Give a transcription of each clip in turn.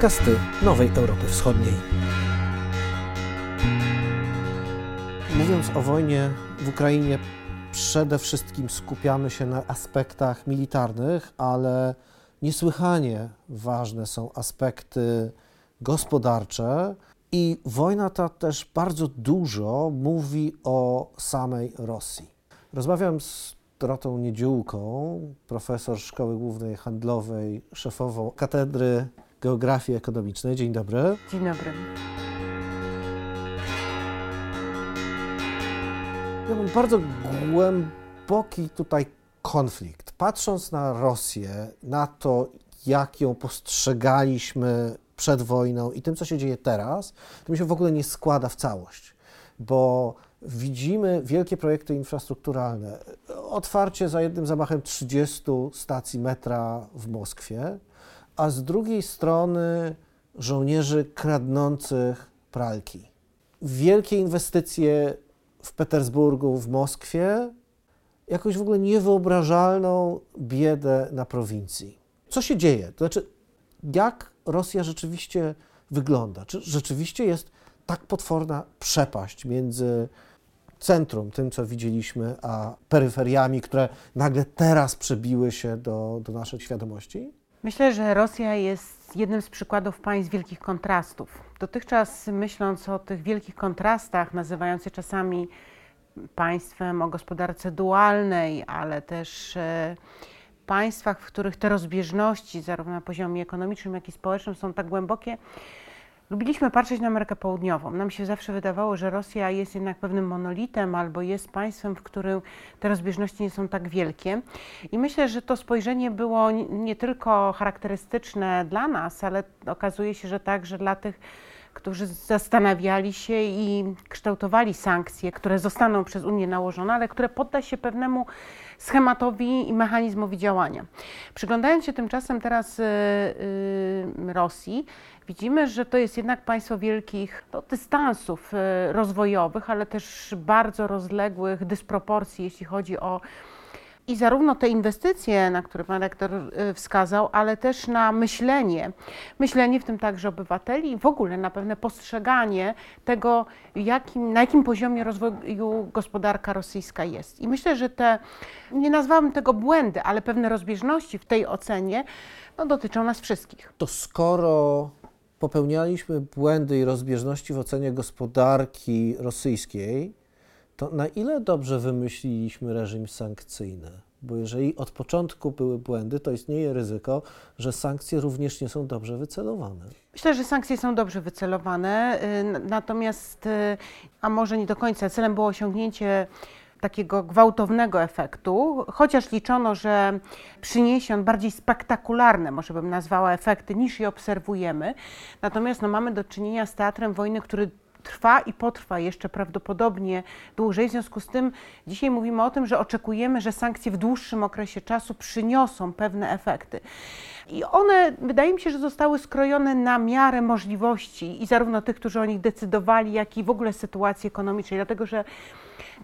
podcasty Nowej Europy Wschodniej. Mówiąc o wojnie w Ukrainie, przede wszystkim skupiamy się na aspektach militarnych, ale niesłychanie ważne są aspekty gospodarcze. I wojna ta też bardzo dużo mówi o samej Rosji. Rozmawiam z Dorotą Niedziółką, profesor Szkoły Głównej Handlowej, szefową Katedry Geografii Ekonomicznej. Dzień dobry. Dzień dobry. Ja mam bardzo głęboki tutaj konflikt. Patrząc na Rosję, na to, jak ją postrzegaliśmy przed wojną i tym, co się dzieje teraz, to mi się w ogóle nie składa w całość, bo widzimy wielkie projekty infrastrukturalne. Otwarcie za jednym zamachem 30 stacji metra w Moskwie, a z drugiej strony żołnierzy kradnących pralki. Wielkie inwestycje w Petersburgu, w Moskwie, jakąś w ogóle niewyobrażalną biedę na prowincji. Co się dzieje? To znaczy, jak Rosja rzeczywiście wygląda? Czy rzeczywiście jest tak potworna przepaść między centrum, tym co widzieliśmy, a peryferiami, które nagle teraz przebiły się do, do naszej świadomości? Myślę, że Rosja jest jednym z przykładów państw wielkich kontrastów. Dotychczas myśląc o tych wielkich kontrastach, nazywając je czasami państwem o gospodarce dualnej, ale też e, państwach, w których te rozbieżności, zarówno na poziomie ekonomicznym, jak i społecznym, są tak głębokie, Lubiliśmy patrzeć na Amerykę Południową. Nam się zawsze wydawało, że Rosja jest jednak pewnym monolitem albo jest państwem, w którym te rozbieżności nie są tak wielkie. I myślę, że to spojrzenie było nie tylko charakterystyczne dla nas, ale okazuje się, że także dla tych, którzy zastanawiali się i kształtowali sankcje, które zostaną przez Unię nałożone, ale które podda się pewnemu schematowi i mechanizmowi działania. Przyglądając się tymczasem teraz yy, yy, Rosji, widzimy, że to jest jednak państwo wielkich no, dystansów yy, rozwojowych, ale też bardzo rozległych dysproporcji, jeśli chodzi o i zarówno te inwestycje, na które pan rektor y, wskazał, ale też na myślenie, myślenie w tym także obywateli i w ogóle na pewne postrzeganie tego, jakim, na jakim poziomie rozwoju gospodarka rosyjska jest. I myślę, że te, nie nazwałabym tego błędy, ale pewne rozbieżności w tej ocenie no, dotyczą nas wszystkich. To skoro popełnialiśmy błędy i rozbieżności w ocenie gospodarki rosyjskiej, to na ile dobrze wymyśliliśmy reżim sankcyjny? Bo jeżeli od początku były błędy, to istnieje ryzyko, że sankcje również nie są dobrze wycelowane. Myślę, że sankcje są dobrze wycelowane, y, natomiast, y, a może nie do końca, celem było osiągnięcie takiego gwałtownego efektu, chociaż liczono, że przyniesie on bardziej spektakularne, może bym nazwała efekty, niż je obserwujemy. Natomiast no, mamy do czynienia z teatrem wojny, który trwa i potrwa jeszcze prawdopodobnie dłużej. W związku z tym dzisiaj mówimy o tym, że oczekujemy, że sankcje w dłuższym okresie czasu przyniosą pewne efekty. I one, wydaje mi się, że zostały skrojone na miarę możliwości i zarówno tych, którzy o nich decydowali, jak i w ogóle sytuacji ekonomicznej, dlatego że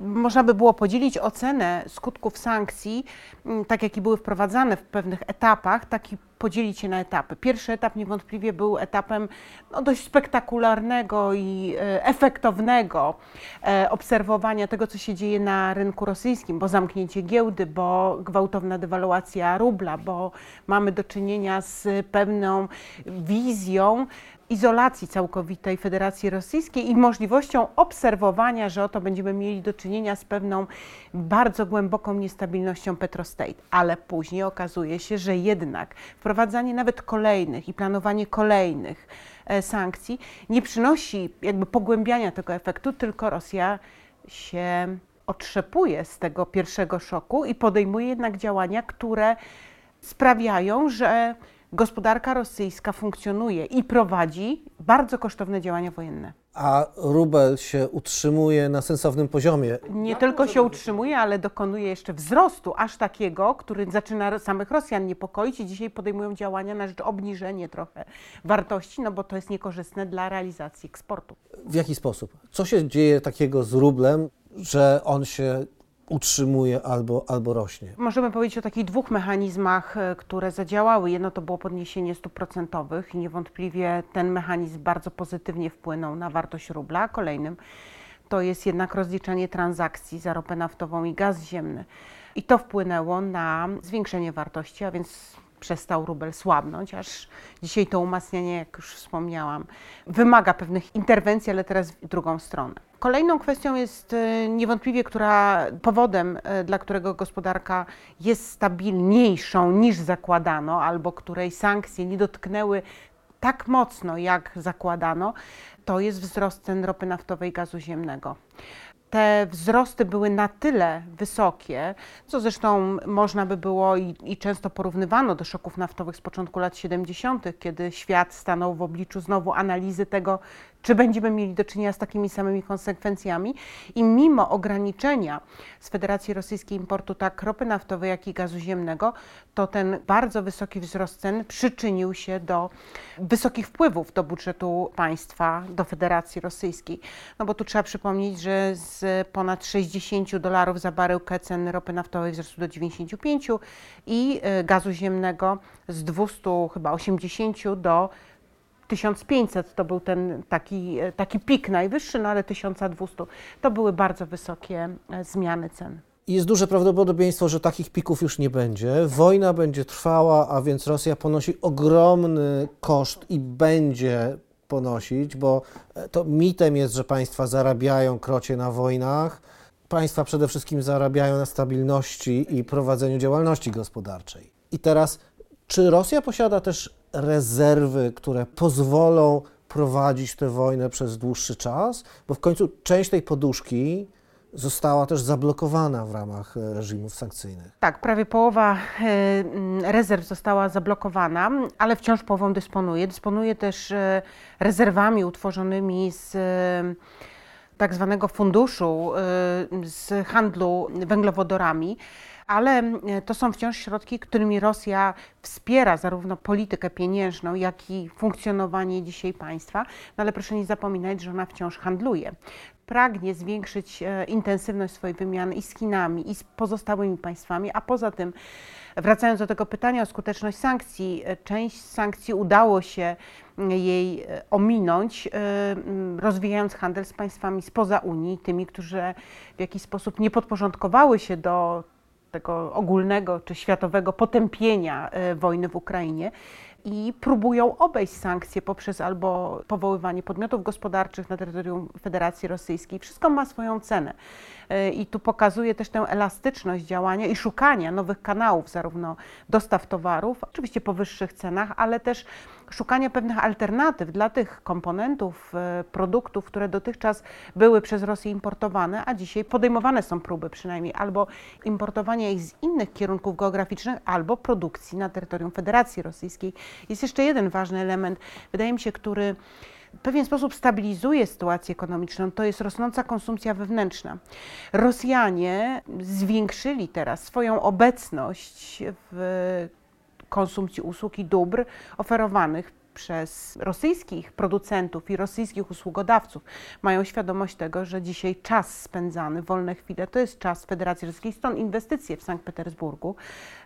można by było podzielić ocenę skutków sankcji, mm, tak jak i były wprowadzane w pewnych etapach, taki podzielić je na etapy. Pierwszy etap niewątpliwie był etapem no, dość spektakularnego i e, efektownego e, obserwowania tego, co się dzieje na rynku rosyjskim, bo zamknięcie giełdy, bo gwałtowna dewaluacja rubla, bo mamy do czynienia z pewną wizją izolacji całkowitej Federacji Rosyjskiej i możliwością obserwowania, że oto będziemy mieli do czynienia z pewną bardzo głęboką niestabilnością Petrostate. Ale później okazuje się, że jednak wprowadzanie nawet kolejnych i planowanie kolejnych e, sankcji nie przynosi jakby pogłębiania tego efektu, tylko Rosja się otrzepuje z tego pierwszego szoku i podejmuje jednak działania, które sprawiają, że gospodarka rosyjska funkcjonuje i prowadzi bardzo kosztowne działania wojenne. A rubel się utrzymuje na sensownym poziomie. Nie Jak tylko się utrzymuje, ale dokonuje jeszcze wzrostu, aż takiego, który zaczyna samych Rosjan niepokoić i dzisiaj podejmują działania na rzecz obniżenia trochę wartości, no bo to jest niekorzystne dla realizacji eksportu. W jaki sposób? Co się dzieje takiego z rublem, że on się utrzymuje albo, albo rośnie. Możemy powiedzieć o takich dwóch mechanizmach, e, które zadziałały. Jedno to było podniesienie stóp procentowych i niewątpliwie ten mechanizm bardzo pozytywnie wpłynął na wartość rubla. Kolejnym to jest jednak rozliczanie transakcji za ropę naftową i gaz ziemny. I to wpłynęło na zwiększenie wartości, a więc przestał rubel słabnąć, aż dzisiaj to umacnianie, jak już wspomniałam, wymaga pewnych interwencji, ale teraz w drugą stronę. Kolejną kwestią jest e, niewątpliwie, która powodem, e, dla którego gospodarka jest stabilniejszą niż zakładano, albo której sankcje nie dotknęły tak mocno, jak zakładano, to jest wzrost cen ropy naftowej i gazu ziemnego te wzrosty były na tyle wysokie, co zresztą można by było i, i, często porównywano do szoków naftowych z początku lat 70., kiedy świat stanął w obliczu znowu analizy tego, czy będziemy mieli do czynienia z takimi samymi konsekwencjami. I mimo ograniczenia z Federacji Rosyjskiej importu tak ropy naftowej, jak i gazu ziemnego, to ten bardzo wysoki wzrost cen przyczynił się do wysokich wpływów do budżetu państwa, do Federacji Rosyjskiej. No bo tu trzeba przypomnieć, że z ponad 60 dolarów za baryłkę cen ropy naftowej wzrosły do 95 i y, gazu ziemnego z 200 chyba 80 do 1500 to był ten taki, taki pik najwyższy, no ale 1200 to były bardzo wysokie e, zmiany cen. Jest duże prawdopodobieństwo, że takich pików już nie będzie. Wojna będzie trwała, a więc Rosja ponosi ogromny koszt i będzie ponosić, bo e, to mitem jest, że państwa zarabiają krocie na wojnach. Państwa przede wszystkim zarabiają na stabilności i prowadzeniu działalności gospodarczej. I teraz, czy Rosja posiada też rezerwy, które pozwolą prowadzić tę wojnę przez dłuższy czas, bo w końcu część tej poduszki została też zablokowana w ramach e, reżimów sankcyjnych. Tak, prawie połowa e, rezerw została zablokowana, ale wciąż połową dysponuje. Dysponuje też e, rezerwami utworzonymi z tak zwanego funduszu z handlu węglowodorami ale e, to są wciąż środki, którymi Rosja wspiera zarówno politykę pieniężną, jak i funkcjonowanie dzisiaj państwa. No ale proszę nie zapominać, że ona wciąż handluje pragnie zwiększyć e, intensywność swojej wymiany i z Chinami, i z pozostałymi państwami, a poza tym, wracając do tego pytania o skuteczność sankcji, e, część sankcji udało się jej ominąć, rozwijając handel z państwami spoza Unii, tymi, którzy w jakiś sposób nie podporządkowały się do tego ogólnego czy światowego potępienia e, wojny w Ukrainie i próbują obejść sankcje poprzez albo powoływanie podmiotów gospodarczych na terytorium Federacji Rosyjskiej. Wszystko ma swoją cenę. E, I tu pokazuje też tę elastyczność działania i szukania nowych kanałów, zarówno dostaw towarów, oczywiście po wyższych cenach, ale też szukania pewnych alternatyw dla tych komponentów, e, produktów, które dotychczas były przez Rosję importowane, a dzisiaj podejmowane są próby przynajmniej albo importowania ich z innych kierunków geograficznych, albo produkcji na terytorium Federacji Rosyjskiej. Jest jeszcze jeden ważny element, wydaje mi się, który w pewien sposób stabilizuje sytuację ekonomiczną, to jest rosnąca konsumpcja wewnętrzna. Rosjanie zwiększyli teraz swoją obecność w konsumpcji usług i dóbr oferowanych przez rosyjskich producentów i rosyjskich usługodawców mają świadomość tego, że dzisiaj czas spędzany, wolne chwile, to jest czas Federacji Rosyjskiej, stąd inwestycje w Sankt Petersburgu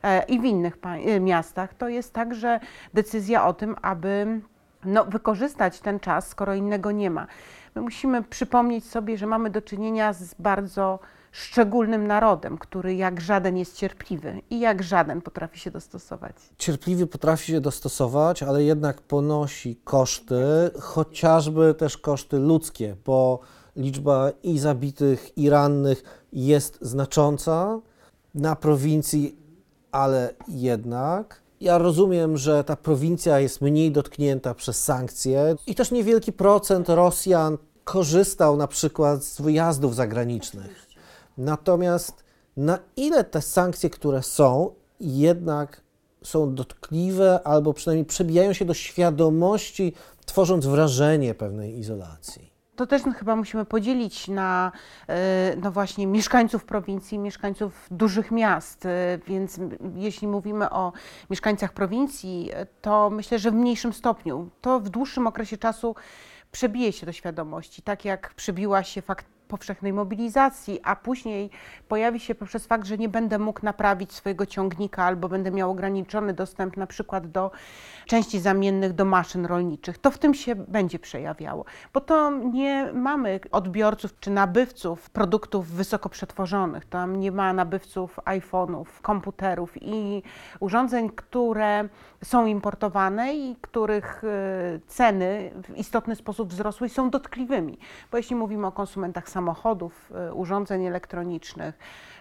e, i w innych e, miastach. To jest także decyzja o tym, aby no, wykorzystać ten czas, skoro innego nie ma. My musimy przypomnieć sobie, że mamy do czynienia z bardzo szczególnym narodem, który jak żaden jest cierpliwy i jak żaden potrafi się dostosować. Cierpliwy potrafi się dostosować, ale jednak ponosi koszty, chociażby też koszty ludzkie, bo liczba i zabitych, i rannych jest znacząca na prowincji, ale jednak. Ja rozumiem, że ta prowincja jest mniej dotknięta przez sankcje i też niewielki procent Rosjan korzystał na przykład z wyjazdów zagranicznych. Natomiast na ile te sankcje, które są, jednak są dotkliwe albo przynajmniej przebijają się do świadomości, tworząc wrażenie pewnej izolacji? To też chyba musimy podzielić na e, no właśnie mieszkańców prowincji, mieszkańców dużych miast. E, więc jeśli mówimy o mieszkańcach prowincji, to myślę, że w mniejszym stopniu. To w dłuższym okresie czasu przebije się do świadomości, tak jak przebiła się fakt powszechnej mobilizacji, a później pojawi się poprzez fakt, że nie będę mógł naprawić swojego ciągnika albo będę miał ograniczony dostęp na przykład do części zamiennych do maszyn rolniczych, to w tym się będzie przejawiało. Bo to nie mamy odbiorców czy nabywców produktów wysoko przetworzonych. Tam nie ma nabywców iPhone'ów, komputerów i urządzeń, które są importowane i których y, ceny w istotny sposób wzrosły i są dotkliwymi. Bo jeśli mówimy o konsumentach samochodów, y, urządzeń elektronicznych,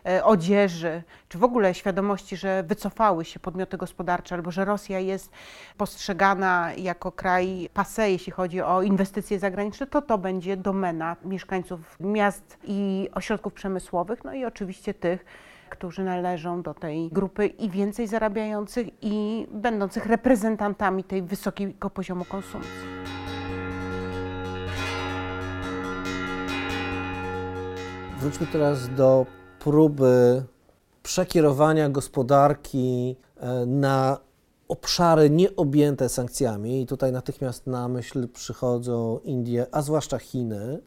y, odzieży, czy w ogóle świadomości, że wycofały się podmioty gospodarcze, albo że Rosja jest postrzegana jako kraj pase, jeśli chodzi o inwestycje zagraniczne, to to będzie domena mieszkańców miast i ośrodków przemysłowych, no i oczywiście tych, którzy należą do tej grupy i więcej zarabiających i będących reprezentantami tej wysokiego poziomu konsumpcji. Wróćmy teraz do próby przekierowania gospodarki e, na obszary nieobjęte sankcjami. I tutaj natychmiast na myśl przychodzą Indie, a zwłaszcza Chiny.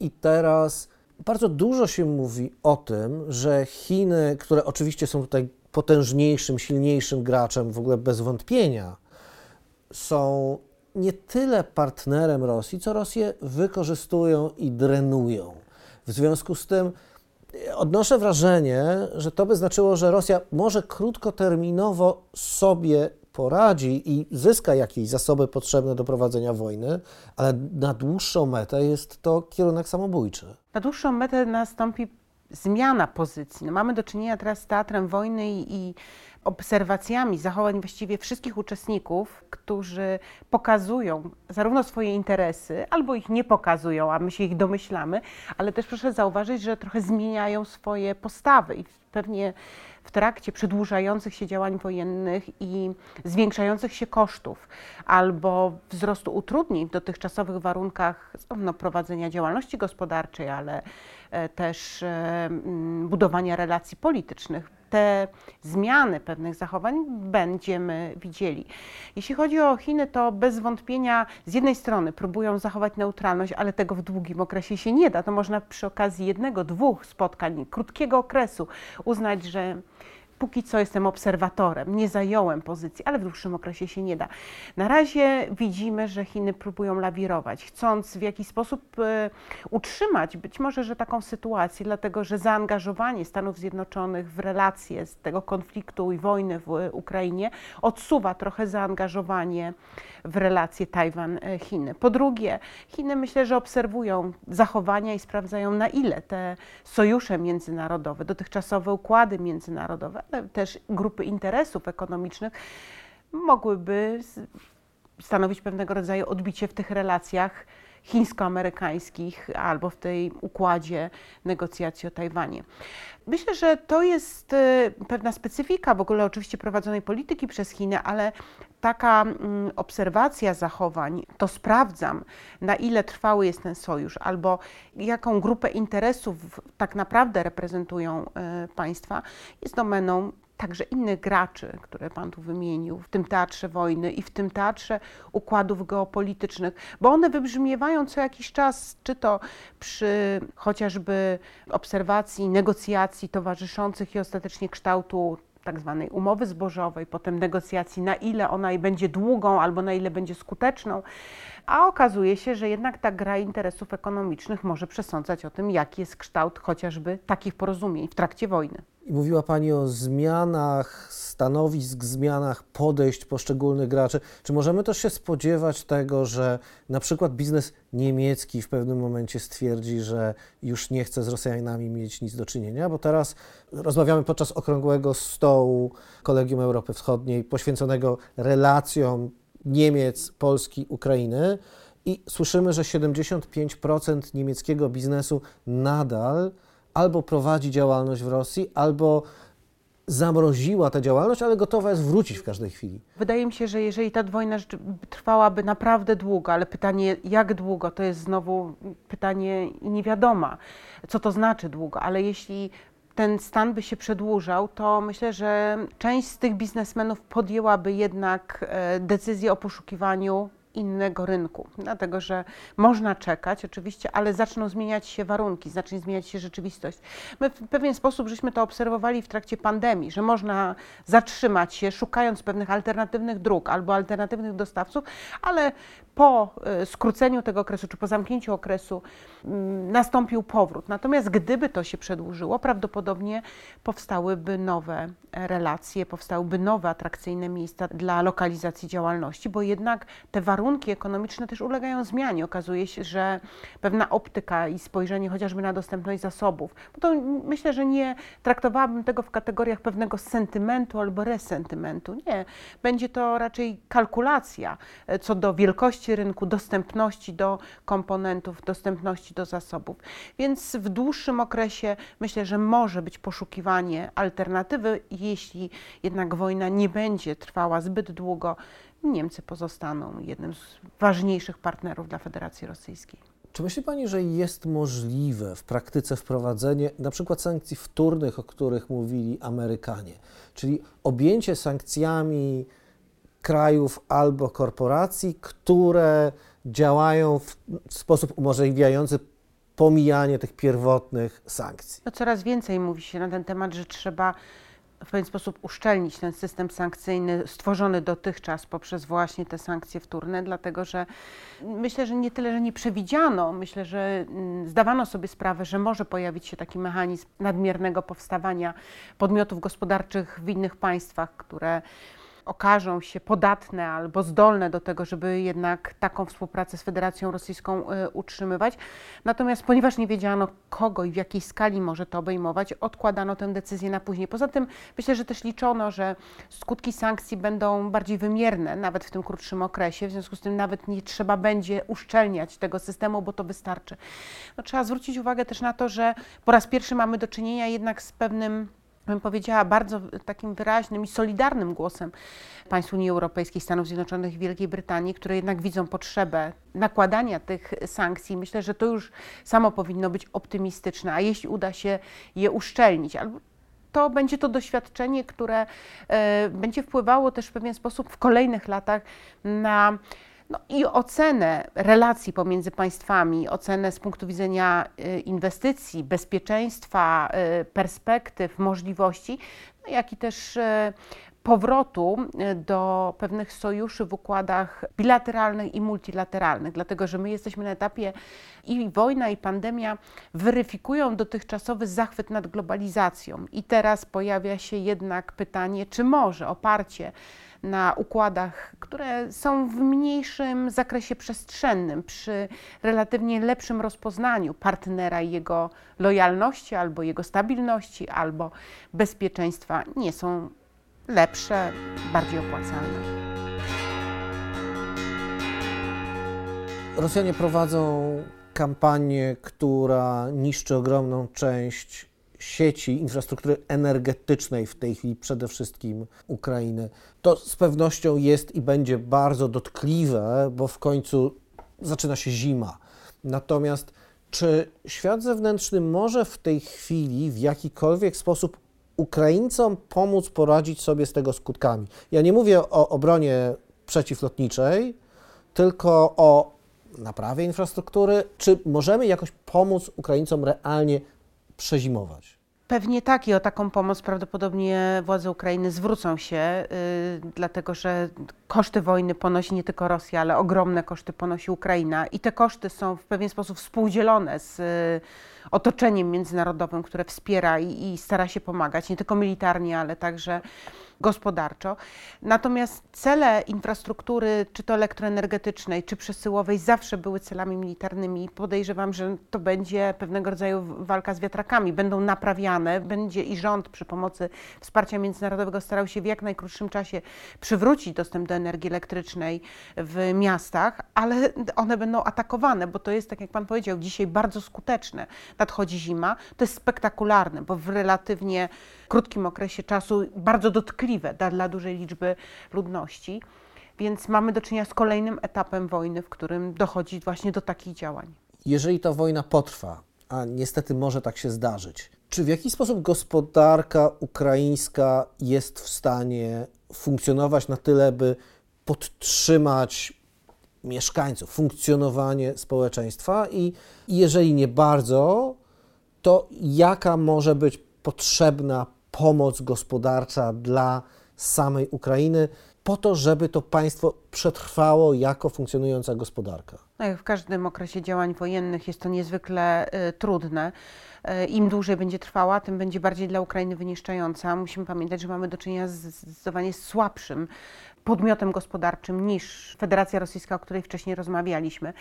I teraz bardzo dużo się mówi o tym, że Chiny, które oczywiście są tutaj potężniejszym, silniejszym graczem, w ogóle bez wątpienia, są nie tyle partnerem Rosji, co Rosję wykorzystują i drenują. W związku z tym odnoszę wrażenie, że to by znaczyło, że Rosja może krótkoterminowo sobie poradzi i zyska jakieś zasoby potrzebne do prowadzenia wojny, ale na dłuższą metę jest to kierunek samobójczy. Na dłuższą metę nastąpi zmiana pozycji. No mamy do czynienia teraz z teatrem wojny i, i obserwacjami zachowań właściwie wszystkich uczestników, którzy pokazują zarówno swoje interesy, albo ich nie pokazują, a my się ich domyślamy, ale też proszę zauważyć, że trochę zmieniają swoje postawy i pewnie w trakcie przedłużających się działań wojennych i zwiększających się kosztów albo wzrostu utrudnień w dotychczasowych warunkach prowadzenia działalności gospodarczej, ale e, też e, budowania relacji politycznych te zmiany pewnych zachowań będziemy widzieli. Jeśli chodzi o Chiny, to bez wątpienia z jednej strony próbują zachować neutralność, ale tego w długim okresie się nie da. To można przy okazji jednego, dwóch spotkań, krótkiego okresu uznać, że póki co jestem obserwatorem, nie zająłem pozycji, ale w dłuższym okresie się nie da. Na razie widzimy, że Chiny próbują lawirować, chcąc w jakiś sposób e, utrzymać być może, że taką sytuację, dlatego że zaangażowanie Stanów Zjednoczonych w relacje z tego konfliktu i wojny w Ukrainie odsuwa trochę zaangażowanie w relacje Tajwan-Chiny. Po drugie, Chiny myślę, że obserwują zachowania i sprawdzają na ile te sojusze międzynarodowe, dotychczasowe układy międzynarodowe, też grupy interesów ekonomicznych mogłyby stanowić pewnego rodzaju odbicie w tych relacjach chińsko-amerykańskich albo w tej układzie negocjacji o Tajwanie. Myślę, że to jest y, pewna specyfika w ogóle oczywiście prowadzonej polityki przez Chiny, ale taka mm, obserwacja zachowań, to sprawdzam, na ile trwały jest ten sojusz, albo jaką grupę interesów tak naprawdę reprezentują y, państwa, jest domeną także innych graczy, które Pan tu wymienił, w tym teatrze wojny i w tym teatrze układów geopolitycznych, bo one wybrzmiewają co jakiś czas, czy to przy chociażby obserwacji, negocjacji towarzyszących i ostatecznie kształtu tak zwanej umowy zbożowej, potem negocjacji, na ile ona będzie długą albo na ile będzie skuteczną, a okazuje się, że jednak ta gra interesów ekonomicznych może przesądzać o tym, jaki jest kształt chociażby takich porozumień w trakcie wojny. Mówiła Pani o zmianach stanowisk, zmianach podejść poszczególnych graczy. Czy możemy też się spodziewać tego, że na przykład biznes niemiecki w pewnym momencie stwierdzi, że już nie chce z Rosjanami mieć nic do czynienia? Bo teraz rozmawiamy podczas okrągłego stołu Kolegium Europy Wschodniej poświęconego relacjom Niemiec, Polski, Ukrainy. I słyszymy, że 75% niemieckiego biznesu nadal albo prowadzi działalność w Rosji, albo zamroziła tę działalność, ale gotowa jest wrócić w każdej chwili. Wydaje mi się, że jeżeli ta wojna trwałaby naprawdę długo, ale pytanie jak długo, to jest znowu pytanie niewiadoma, co to znaczy długo, ale jeśli ten stan by się przedłużał, to myślę, że część z tych biznesmenów podjęłaby jednak e, decyzję o poszukiwaniu innego rynku, dlatego że można czekać oczywiście, ale zaczną zmieniać się warunki, zacznie zmieniać się rzeczywistość. My w pewien sposób żeśmy to obserwowali w trakcie pandemii, że można zatrzymać się, szukając pewnych alternatywnych dróg albo alternatywnych dostawców, ale po e, skróceniu tego okresu czy po zamknięciu okresu mm, nastąpił powrót. Natomiast gdyby to się przedłużyło, prawdopodobnie powstałyby nowe relacje, powstałyby nowe atrakcyjne miejsca dla lokalizacji działalności, bo jednak te warunki ekonomiczne też ulegają zmianie. Okazuje się, że pewna optyka i spojrzenie chociażby na dostępność zasobów, bo to myślę, że nie traktowałabym tego w kategoriach pewnego sentymentu albo resentymentu. Nie, będzie to raczej kalkulacja e, co do wielkości rynku, dostępności do komponentów, dostępności do zasobów. Więc w dłuższym okresie myślę, że może być poszukiwanie alternatywy, jeśli jednak wojna nie będzie trwała zbyt długo, Niemcy pozostaną jednym z ważniejszych partnerów dla Federacji Rosyjskiej. Czy myśli Pani, że jest możliwe w praktyce wprowadzenie na przykład sankcji wtórnych, o których mówili Amerykanie, czyli objęcie sankcjami krajów albo korporacji, które działają w sposób umożliwiający pomijanie tych pierwotnych sankcji? No coraz więcej mówi się na ten temat, że trzeba w pewien sposób uszczelnić ten system sankcyjny stworzony dotychczas poprzez właśnie te sankcje wtórne, dlatego że myślę, że nie tyle, że nie przewidziano, myślę, że mm, zdawano sobie sprawę, że może pojawić się taki mechanizm nadmiernego powstawania podmiotów gospodarczych w innych państwach, które okażą się podatne albo zdolne do tego, żeby jednak taką współpracę z Federacją Rosyjską y, utrzymywać. Natomiast ponieważ nie wiedziano kogo i w jakiej skali może to obejmować, odkładano tę decyzję na później. Poza tym myślę, że też liczono, że skutki sankcji będą bardziej wymierne, nawet w tym krótszym okresie, w związku z tym nawet nie trzeba będzie uszczelniać tego systemu, bo to wystarczy. No, trzeba zwrócić uwagę też na to, że po raz pierwszy mamy do czynienia jednak z pewnym bym powiedziała, bardzo takim wyraźnym i solidarnym głosem państw Unii Europejskiej, Stanów Zjednoczonych i Wielkiej Brytanii, które jednak widzą potrzebę nakładania tych sankcji. Myślę, że to już samo powinno być optymistyczne, a jeśli uda się je uszczelnić, to będzie to doświadczenie, które e, będzie wpływało też w pewien sposób w kolejnych latach na no i ocenę relacji pomiędzy państwami, ocenę z punktu widzenia y, inwestycji, bezpieczeństwa, y, perspektyw, możliwości, no jak i też y, powrotu do pewnych sojuszy w układach bilateralnych i multilateralnych, dlatego że my jesteśmy na etapie i wojna, i pandemia weryfikują dotychczasowy zachwyt nad globalizacją. I teraz pojawia się jednak pytanie, czy może oparcie na układach, które są w mniejszym zakresie przestrzennym, przy relatywnie lepszym rozpoznaniu partnera i jego lojalności, albo jego stabilności, albo bezpieczeństwa, nie są lepsze, bardziej opłacalne. Rosjanie prowadzą kampanię, która niszczy ogromną część sieci, infrastruktury energetycznej w tej chwili przede wszystkim Ukrainy. To z pewnością jest i będzie bardzo dotkliwe, bo w końcu zaczyna się zima. Natomiast czy świat zewnętrzny może w tej chwili w jakikolwiek sposób Ukraińcom pomóc poradzić sobie z tego skutkami? Ja nie mówię o obronie przeciwlotniczej, tylko o naprawie infrastruktury. Czy możemy jakoś pomóc Ukraińcom realnie przezimować? Pewnie tak i o taką pomoc prawdopodobnie władze Ukrainy zwrócą się, yy, dlatego że koszty wojny ponosi nie tylko Rosja, ale ogromne koszty ponosi Ukraina i te koszty są w pewien sposób współdzielone z yy, otoczeniem międzynarodowym, które wspiera i, i stara się pomagać, nie tylko militarnie, ale także gospodarczo. Natomiast cele infrastruktury, czy to elektroenergetycznej, czy przesyłowej, zawsze były celami militarnymi. Podejrzewam, że to będzie pewnego rodzaju walka z wiatrakami. Będą naprawiane, będzie i rząd przy pomocy wsparcia międzynarodowego starał się w jak najkrótszym czasie przywrócić dostęp do energii elektrycznej w miastach, ale one będą atakowane, bo to jest, tak jak Pan powiedział, dzisiaj bardzo skuteczne. Nadchodzi zima, to jest spektakularne, bo w relatywnie krótkim okresie czasu bardzo dotkliwe dla, dla dużej liczby ludności. Więc mamy do czynienia z kolejnym etapem wojny, w którym dochodzi właśnie do takich działań. Jeżeli ta wojna potrwa, a niestety może tak się zdarzyć, czy w jakiś sposób gospodarka ukraińska jest w stanie funkcjonować na tyle, by podtrzymać mieszkańców, funkcjonowanie społeczeństwa i jeżeli nie bardzo, to jaka może być potrzebna pomoc gospodarcza dla samej Ukrainy po to, żeby to państwo przetrwało jako funkcjonująca gospodarka? No jak w każdym okresie działań wojennych jest to niezwykle y, trudne. Y, Im dłużej będzie trwała, tym będzie bardziej dla Ukrainy wyniszczająca. Musimy pamiętać, że mamy do czynienia z zdecydowanie słabszym podmiotem gospodarczym niż Federacja Rosyjska, o której wcześniej rozmawialiśmy.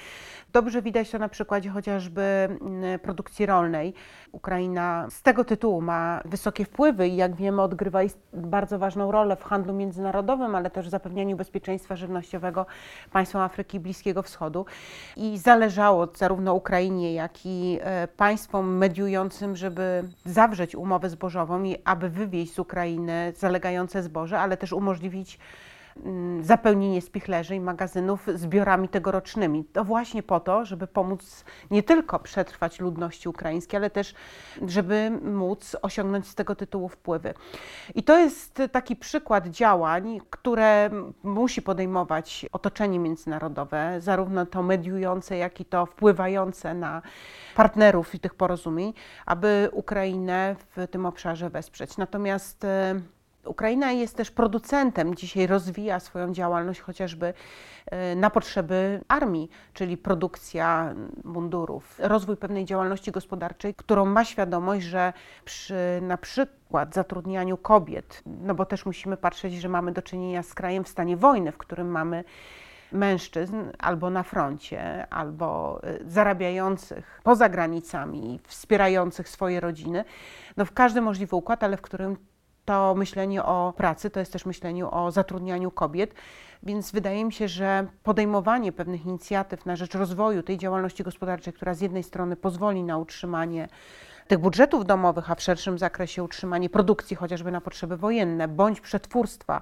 Dobrze widać to na przykładzie chociażby mm, produkcji rolnej. Ukraina z tego tytułu ma wysokie wpływy i jak wiemy odgrywa bardzo ważną rolę w handlu międzynarodowym, ale też w zapewnianiu bezpieczeństwa żywnościowego państwom Afryki i Bliskiego Wschodu. I zależało zarówno Ukrainie, jak i e, państwom mediującym, żeby zawrzeć umowę zbożową i aby wywieźć z Ukrainy zalegające zboże, ale też umożliwić zapełnienie spichlerzy i magazynów zbiorami tegorocznymi. To właśnie po to, żeby pomóc nie tylko przetrwać ludności ukraińskiej, ale też, żeby móc osiągnąć z tego tytułu wpływy. I to jest taki przykład działań, które musi podejmować otoczenie międzynarodowe, zarówno to mediujące, jak i to wpływające na partnerów i tych porozumień, aby Ukrainę w tym obszarze wesprzeć. Natomiast e, Ukraina jest też producentem, dzisiaj rozwija swoją działalność chociażby e, na potrzeby armii, czyli produkcja mundurów, rozwój pewnej działalności gospodarczej, którą ma świadomość, że przy na przykład zatrudnianiu kobiet, no bo też musimy patrzeć, że mamy do czynienia z krajem w stanie wojny, w którym mamy mężczyzn albo na froncie, albo e, zarabiających poza granicami, wspierających swoje rodziny, no w każdy możliwy układ, ale w którym to myślenie o pracy, to jest też myślenie o zatrudnianiu kobiet, więc wydaje mi się, że podejmowanie pewnych inicjatyw na rzecz rozwoju tej działalności gospodarczej, która z jednej strony pozwoli na utrzymanie tych budżetów domowych, a w szerszym zakresie utrzymanie produkcji chociażby na potrzeby wojenne, bądź przetwórstwa,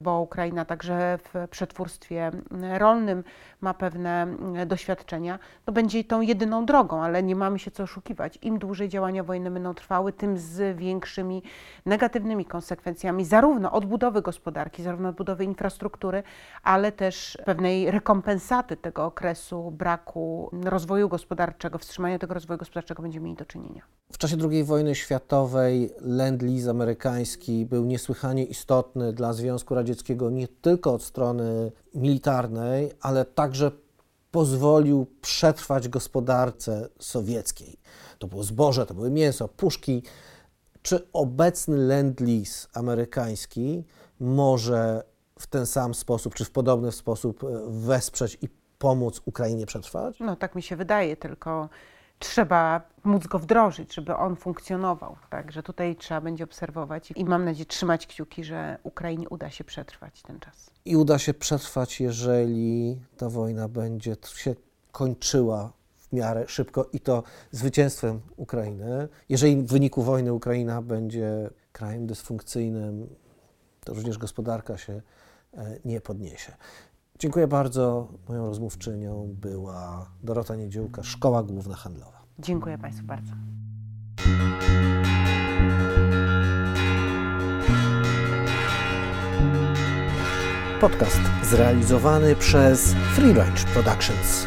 bo Ukraina także w przetwórstwie rolnym ma pewne doświadczenia, to będzie tą jedyną drogą, ale nie mamy się co oszukiwać. Im dłużej działania wojenne będą trwały, tym z większymi negatywnymi konsekwencjami zarówno odbudowy gospodarki, zarówno odbudowy infrastruktury, ale też pewnej rekompensaty tego okresu braku rozwoju gospodarczego, wstrzymania tego rozwoju gospodarczego będziemy mieli do czynienia. W czasie II wojny światowej Land-Lease amerykański był niesłychanie istotny dla Związku Radzieckiego nie tylko od strony militarnej, ale także pozwolił przetrwać gospodarce sowieckiej. To było zboże, to były mięso, puszki. Czy obecny Land-Lease amerykański może w ten sam sposób, czy w podobny sposób wesprzeć i pomóc Ukrainie przetrwać? No tak mi się wydaje, tylko trzeba móc go wdrożyć, żeby on funkcjonował. Także tutaj trzeba będzie obserwować i mam nadzieję trzymać kciuki, że Ukrainie uda się przetrwać ten czas. I uda się przetrwać, jeżeli ta wojna będzie się kończyła w miarę szybko i to zwycięstwem Ukrainy. Jeżeli w wyniku wojny Ukraina będzie krajem dysfunkcyjnym, to również gospodarka się e, nie podniesie. Dziękuję bardzo. Moją rozmówczynią była Dorota Niedziółka, Szkoła Główna Handlowa. Dziękuję Państwu bardzo. Podcast zrealizowany przez Free Range Productions.